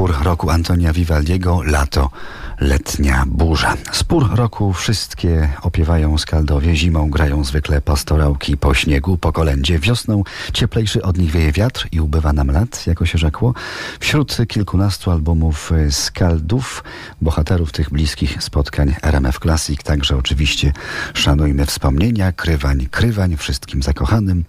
pór roku Antonia Vivaldiego Lato, letnia burza. Z pór roku wszystkie opiewają skaldowie, zimą grają zwykle pastorałki po śniegu, po kolędzie, wiosną cieplejszy od nich wieje wiatr i ubywa nam lat, jako się rzekło. Wśród kilkunastu albumów skaldów, bohaterów tych bliskich spotkań RMF Classic, także oczywiście szanujmy wspomnienia, krywań, krywań wszystkim zakochanym.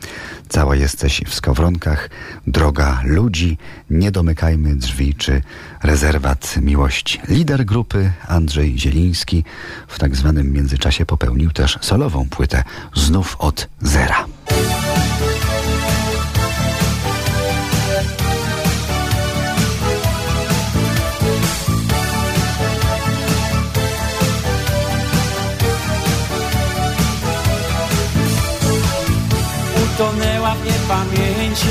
Cała jesteś w skowronkach, droga ludzi, nie domykajmy drzwi czy rezerwat miłości. Lider grupy Andrzej Zieliński w tak zwanym międzyczasie popełnił też solową płytę znów od zera. Utonęła w niepamięci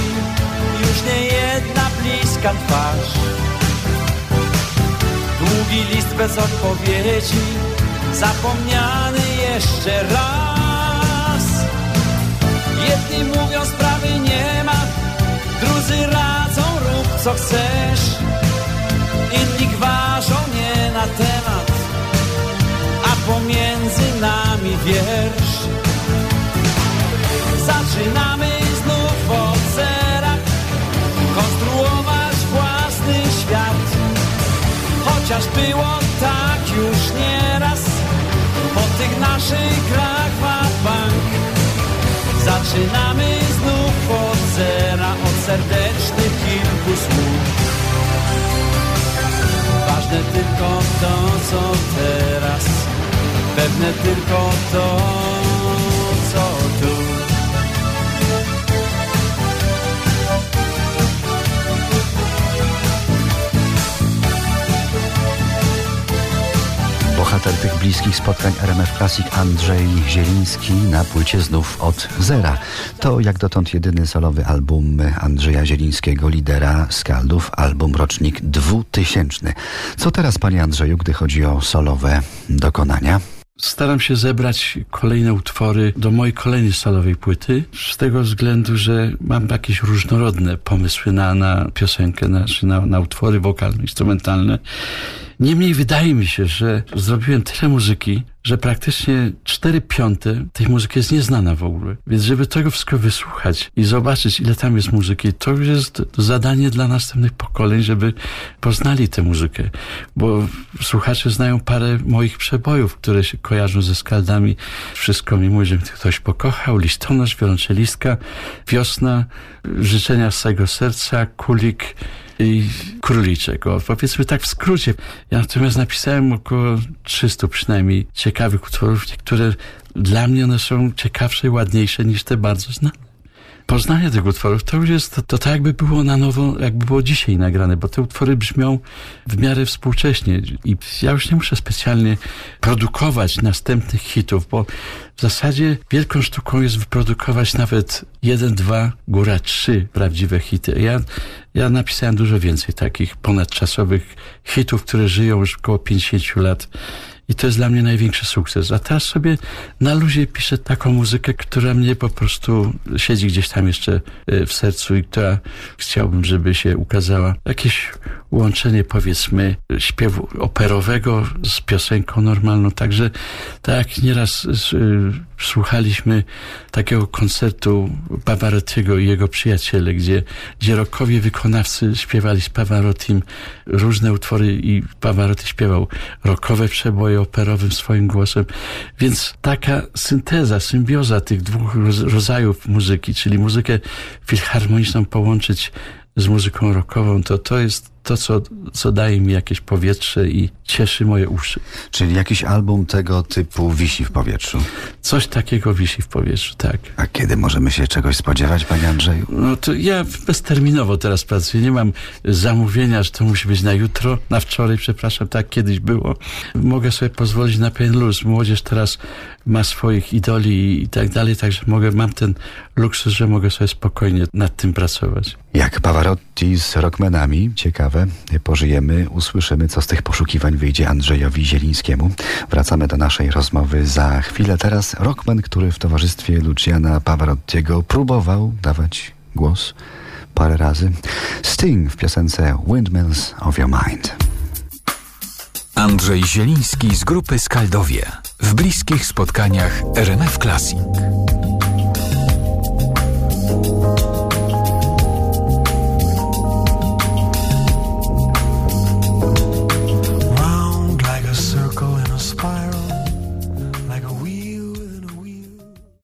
już nie jedna bliska twarz Długi list bez odpowiedzi Zapomniany jeszcze raz. Jedni mówią sprawy nie ma Drudzy radzą rób co chcesz. Inni gważą nie na temat A pomiędzy nami wiersz. Zaczynamy Chociaż było tak już nieraz Po tych naszych grach bank Zaczynamy znów od zera Od serdecznych kilku słów. Ważne tylko to, co teraz Pewne tylko to, Bohater tych bliskich spotkań RMF Classic Andrzej Zieliński na płycie znów od zera. To jak dotąd jedyny solowy album Andrzeja Zielińskiego, lidera Skaldów, album rocznik 2000. Co teraz, panie Andrzeju, gdy chodzi o solowe dokonania? Staram się zebrać kolejne utwory do mojej kolejnej solowej płyty, z tego względu, że mam jakieś różnorodne pomysły na, na piosenkę, na, na, na utwory wokalne, instrumentalne. Niemniej wydaje mi się, że zrobiłem tyle muzyki, że praktycznie 4 piąte tej muzyki jest nieznana w ogóle. Więc żeby tego wszystko wysłuchać i zobaczyć, ile tam jest muzyki, to już jest zadanie dla następnych pokoleń, żeby poznali tę muzykę. Bo słuchacze znają parę moich przebojów, które się kojarzą ze skaldami. Wszystko mi mówi, że ktoś pokochał, listonosz, wiolonczelistka, wiosna, życzenia z całego serca, kulik, i króliczek. O, powiedzmy tak w skrócie. Ja natomiast napisałem około 300 przynajmniej ciekawych utworów, które dla mnie one są ciekawsze i ładniejsze niż te bardzo znane poznanie tych utworów to już jest, to, tak jakby było na nowo, jakby było dzisiaj nagrane, bo te utwory brzmią w miarę współcześnie i ja już nie muszę specjalnie produkować następnych hitów, bo w zasadzie wielką sztuką jest wyprodukować nawet jeden, dwa, góra trzy prawdziwe hity. Ja, ja napisałem dużo więcej takich ponadczasowych hitów, które żyją już około 50 lat i to jest dla mnie największy sukces. A teraz sobie na luzie piszę taką muzykę, która mnie po prostu siedzi gdzieś tam jeszcze e, w sercu i która chciałbym, żeby się ukazała. Jakieś łączenie, powiedzmy, śpiewu operowego z piosenką normalną. Także tak jak nieraz y, słuchaliśmy takiego koncertu Pavarottiego i jego przyjaciele, gdzie, gdzie wykonawcy śpiewali z Pavarottim różne utwory i Pavarotti śpiewał rockowe przeboje operowym swoim głosem. Więc taka synteza, symbioza tych dwóch rodzajów muzyki, czyli muzykę filharmoniczną połączyć z muzyką rockową, to to jest to, co, co daje mi jakieś powietrze i cieszy moje uszy. Czyli jakiś album tego typu wisi w powietrzu? Coś takiego wisi w powietrzu, tak. A kiedy możemy się czegoś spodziewać, panie Andrzeju? No to ja bezterminowo teraz pracuję. Nie mam zamówienia, że to musi być na jutro, na wczoraj, przepraszam, tak kiedyś było. Mogę sobie pozwolić na pewien luz. Młodzież teraz ma swoich idoli i tak dalej, także mogę, mam ten luksus, że mogę sobie spokojnie nad tym pracować. Jak Pavarotti z rockmenami, ciekawe, pożyjemy, usłyszymy, co z tych poszukiwań wyjdzie Andrzejowi Zielińskiemu. Wracamy do naszej rozmowy za chwilę. Teraz rockman, który w towarzystwie Luciana Pavarottiego próbował dawać głos parę razy. Sting w piosence Windmills of Your Mind. Andrzej Zieliński z grupy Skaldowie w bliskich spotkaniach RMF Classic.